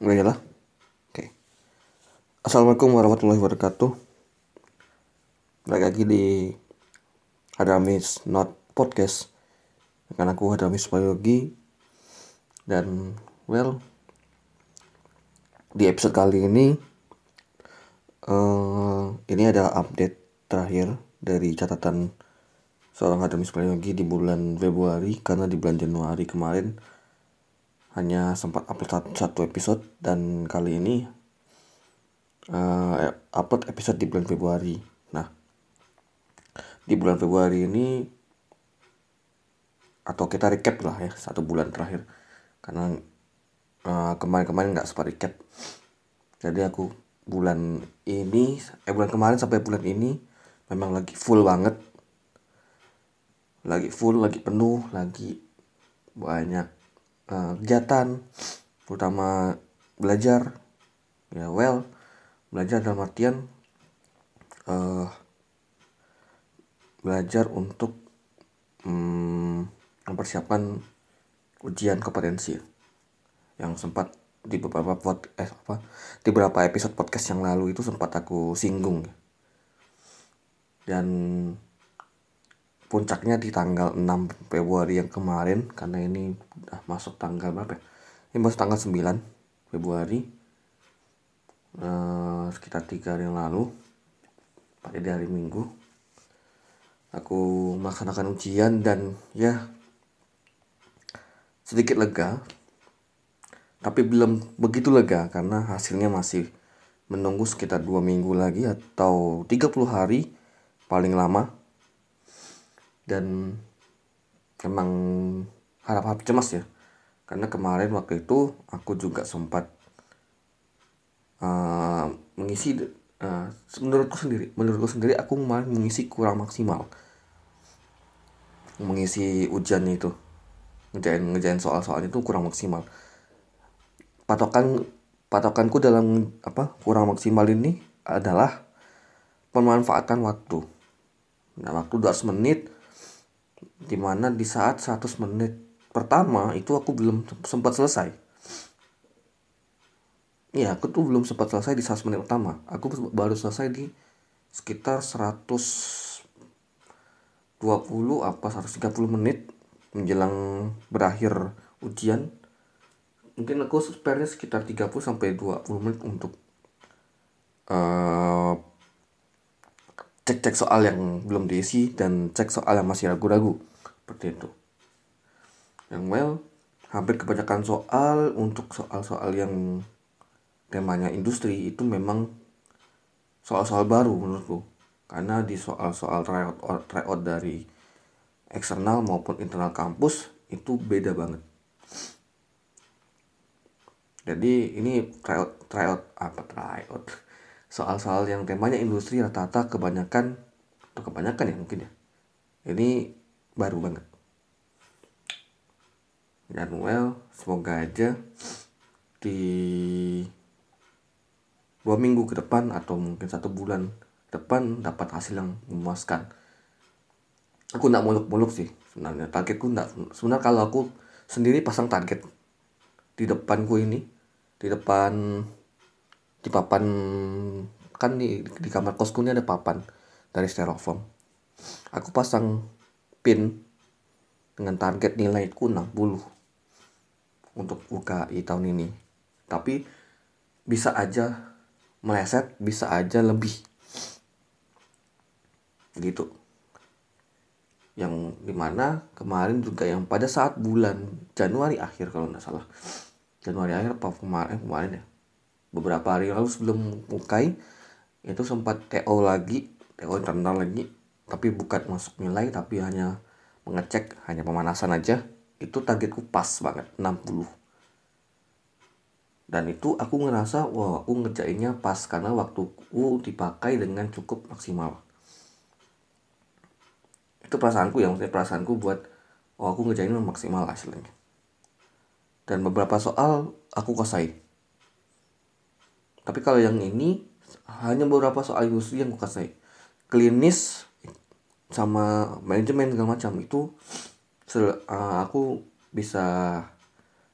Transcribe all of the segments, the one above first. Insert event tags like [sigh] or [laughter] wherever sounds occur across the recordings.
Oh iyalah. Oke. Assalamualaikum warahmatullahi wabarakatuh. Balik lagi di Adamis Not Podcast. Dengan aku Adamis Biologi. Dan well di episode kali ini uh, ini ada update terakhir dari catatan seorang Adamis Biologi di bulan Februari karena di bulan Januari kemarin hanya sempat upload satu episode dan kali ini uh, upload episode di bulan Februari. Nah, di bulan Februari ini atau kita recap lah ya satu bulan terakhir karena uh, kemarin-kemarin nggak sempat recap. Jadi aku bulan ini eh bulan kemarin sampai bulan ini memang lagi full banget lagi full lagi penuh lagi banyak uh, kegiatan terutama belajar ya well belajar dalam artian uh, belajar untuk um, mempersiapkan ujian kompetensi yang sempat di beberapa pod, eh, apa di beberapa episode podcast yang lalu itu sempat aku singgung. Dan puncaknya di tanggal 6 Februari yang kemarin karena ini udah masuk tanggal berapa ya? Ini masuk tanggal 9 Februari. Uh, sekitar tiga hari yang lalu pada hari Minggu aku melaksanakan ujian dan ya sedikit lega. Tapi belum begitu lega karena hasilnya masih menunggu sekitar dua minggu lagi atau 30 hari paling lama dan emang harap-harap cemas ya. Karena kemarin waktu itu aku juga sempat uh, mengisi uh, menurutku sendiri menurutku sendiri aku kemarin mengisi kurang maksimal. Mengisi ujian itu. Ngejain ngejain soal-soal itu kurang maksimal. Patokan patokanku dalam apa kurang maksimal ini adalah pemanfaatan waktu. Nah waktu 200 menit di mana di saat 100 menit pertama itu aku belum sempat selesai. Ya aku tuh belum sempat selesai di 100 menit pertama. Aku baru selesai di sekitar 120 apa 130 menit menjelang berakhir ujian. Mungkin aku spare sekitar 30 sampai 20 menit untuk uh, cek-cek soal yang belum diisi dan cek soal yang masih ragu-ragu. Seperti itu. Yang well hampir kebanyakan soal untuk soal-soal yang temanya industri itu memang soal-soal baru menurutku. Karena di soal-soal tryout, tryout dari eksternal maupun internal kampus itu beda banget. Jadi ini tryout tryout apa? Tryout soal-soal yang temanya industri rata-rata kebanyakan atau kebanyakan ya mungkin ya. Ini baru banget. Dan well semoga aja di dua minggu ke depan atau mungkin satu bulan depan dapat hasil yang memuaskan. Aku nggak muluk-muluk sih sebenarnya. Targetku nggak sebenarnya kalau aku sendiri pasang target di depanku ini di depan di papan kan di, di kamar kosku ini ada papan dari styrofoam. Aku pasang pin dengan target nilaiku 60 untuk UKI tahun ini. Tapi bisa aja meleset bisa aja lebih. Gitu. Yang di mana kemarin juga yang pada saat bulan Januari akhir kalau nggak salah. Januari akhir apa kemarin kemarin ya beberapa hari lalu sebelum mukai itu sempat TO lagi TO internal lagi tapi bukan masuk nilai tapi hanya mengecek hanya pemanasan aja. Itu targetku pas banget 60 dan itu aku ngerasa wah aku ngerjainnya pas karena waktuku dipakai dengan cukup maksimal. Itu perasaanku ya maksudnya perasaanku buat oh aku ngerjain maksimal hasilnya. Dan beberapa soal aku kuasai tapi kalau yang ini hanya beberapa soal industri yang gue kasih. Klinis sama manajemen segala macam itu uh, aku bisa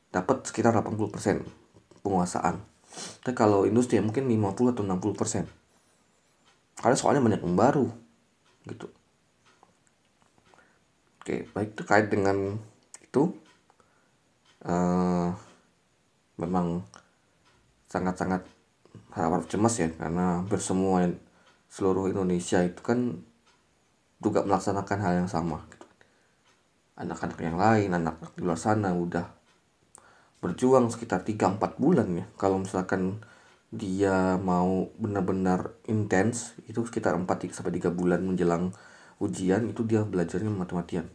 dapat sekitar 80% penguasaan. Tapi kalau industri mungkin 50 atau 60 persen. Karena soalnya banyak yang baru gitu. Oke baik terkait dengan itu. Uh, memang sangat-sangat harap cemas ya karena bersemua seluruh Indonesia itu kan juga melaksanakan hal yang sama gitu. anak-anak yang lain anak-anak di luar sana udah berjuang sekitar 3-4 bulan ya. Kalau misalkan dia mau benar-benar intens itu sekitar 4 sampai 3 bulan menjelang ujian itu dia belajarnya mati-matian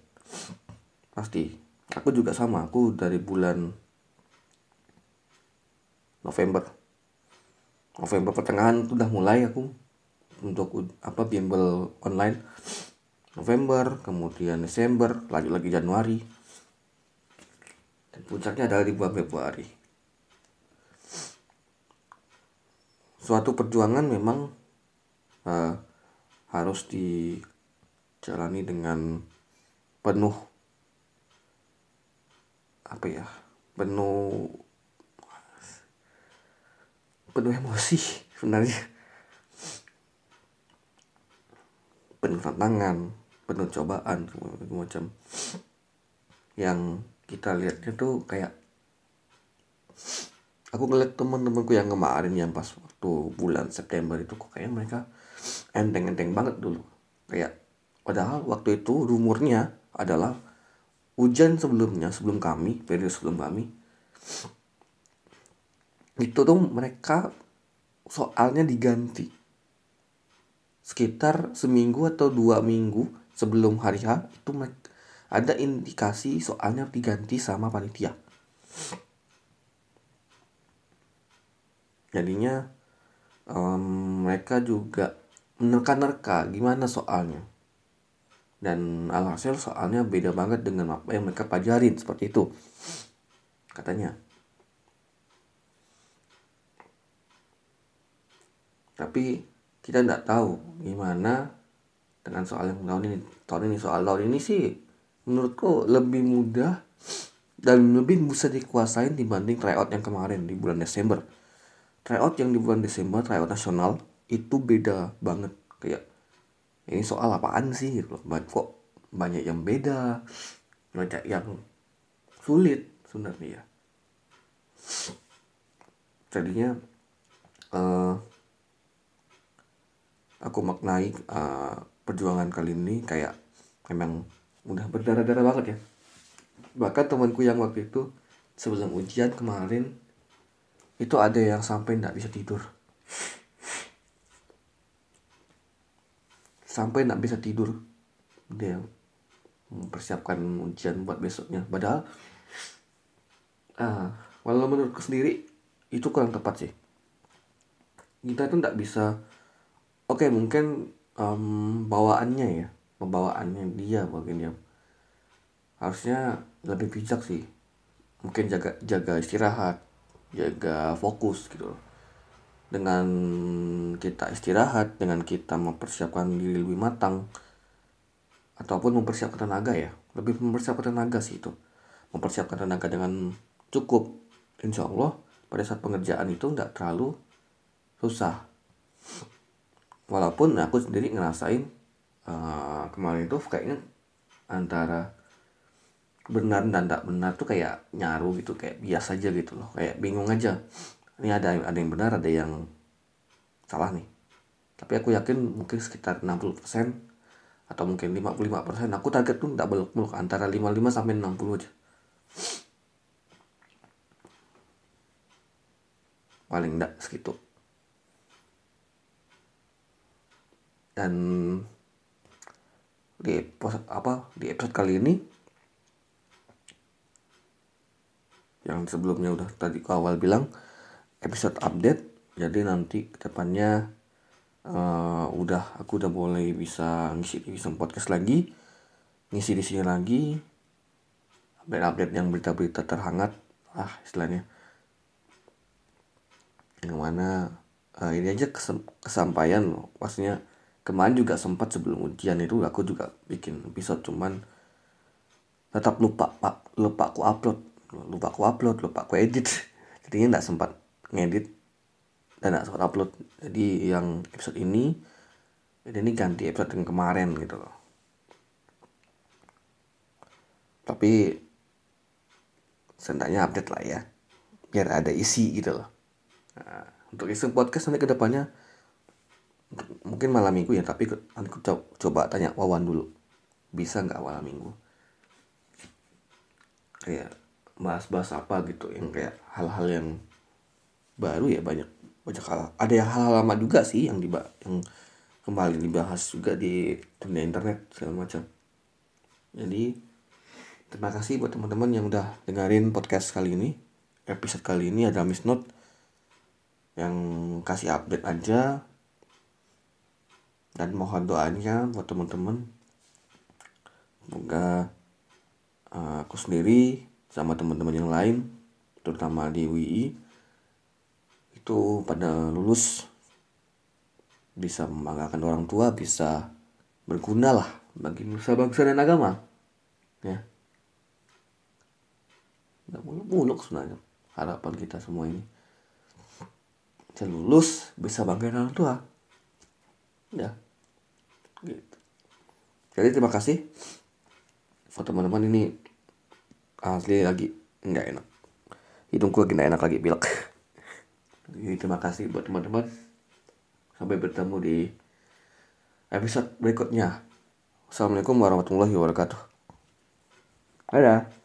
pasti. Aku juga sama aku dari bulan November November pertengahan itu udah mulai aku untuk apa bimbel online. November kemudian Desember lanjut lagi Januari. Dan puncaknya adalah di bulan Februari. Suatu perjuangan memang uh, harus dijalani dengan penuh apa ya penuh penuh emosi sebenarnya. Penuh tantangan penuh cobaan macam. Yang kita lihatnya tuh kayak aku ngeliat temen-temenku yang kemarin yang pas waktu bulan September itu kok kayak mereka enteng-enteng banget dulu. Kayak padahal waktu itu rumornya adalah hujan sebelumnya sebelum kami periode sebelum kami itu tuh mereka soalnya diganti. Sekitar seminggu atau dua minggu sebelum hari H itu ada indikasi soalnya diganti sama panitia. Jadinya um, mereka juga menerka-nerka gimana soalnya. Dan alhasil soalnya beda banget dengan apa yang mereka pelajarin seperti itu. Katanya tapi kita tidak tahu gimana dengan soal yang tahun ini. Tahun ini soal tahun ini sih menurutku lebih mudah dan lebih bisa dikuasain dibanding tryout yang kemarin di bulan Desember. Tryout yang di bulan Desember tryout nasional itu beda banget. Kayak ini soal apaan sih? Gitu loh. Kok banyak yang beda banyak yang sulit sebenarnya jadinya uh, aku maknai uh, perjuangan kali ini kayak memang udah berdarah-darah banget ya. Bahkan temanku yang waktu itu sebelum ujian kemarin itu ada yang sampai nggak bisa tidur. Sampai nggak bisa tidur. Dia mempersiapkan ujian buat besoknya. Padahal uh, walau menurutku sendiri itu kurang tepat sih. Kita tuh nggak bisa oke okay, mungkin um, bawaannya ya pembawaannya dia mungkin ya. Harusnya lebih bijak sih. Mungkin jaga jaga istirahat jaga fokus gitu dengan kita istirahat dengan kita mempersiapkan diri lebih matang ataupun mempersiapkan tenaga ya. Lebih mempersiapkan tenaga sih itu. Mempersiapkan tenaga dengan cukup. Insya Allah pada saat pengerjaan itu tidak terlalu susah walaupun aku sendiri ngerasain uh, kemarin itu kayaknya antara benar dan tidak benar tuh kayak nyaru gitu kayak biasa aja gitu loh. Kayak bingung aja. Ini ada ada yang benar ada yang salah nih. Tapi aku yakin mungkin sekitar 60% atau mungkin 55% aku target tuh tidak belok-belok antara 55 sampai 60 aja. Paling enggak segitu dan di apa di episode kali ini yang sebelumnya udah tadi ke awal bilang episode update. Jadi nanti ke depannya uh, udah aku udah mulai bisa ngisi di podcast lagi ngisi di sini lagi update-update yang berita-berita terhangat ah istilahnya. Yang mana uh, ini aja kesem kesampaian maksudnya kemarin juga sempat sebelum ujian itu aku juga bikin episode cuman tetap lupa pak. Lupa aku upload. Lupa aku upload lupa aku edit. [laughs] Jadinya nggak sempat ngedit dan gak sempat upload. Jadi yang episode ini ini ganti episode yang kemarin gitu loh. Tapi seenggaknya update lah ya biar ada isi gitu loh. Nah, untuk isu podcast nanti ke depannya mungkin malam minggu ya tapi aku coba tanya Wawan dulu. Bisa nggak malam minggu? Kayak bahas-bahas apa gitu yang kayak hal-hal yang baru ya banyak banyak hal. Ada yang hal, hal lama juga sih yang dibahas yang kembali dibahas juga di dunia internet segala macam. Jadi terima kasih buat teman-teman yang udah dengerin podcast kali ini. Episode kali ini ada Miss Note yang kasih update aja dan mohon doanya buat teman-teman. Semoga uh, aku sendiri sama teman-teman yang lain terutama di WI itu pada lulus bisa membanggakan orang tua bisa berguna lah bagi nusa bangsa dan agama. Ya. Nggak muluk-muluk sebenarnya harapan kita semua ini. Bisa lulus bisa banggakan orang tua ya gitu. Jadi terima kasih. Buat teman-teman ini asli lagi nggak enak. Hidungku lagi nggak enak lagi bilek [laughs] jadi terima kasih buat teman-teman. Sampai bertemu di episode berikutnya. Assalamualaikum warahmatullahi wabarakatuh. Dadah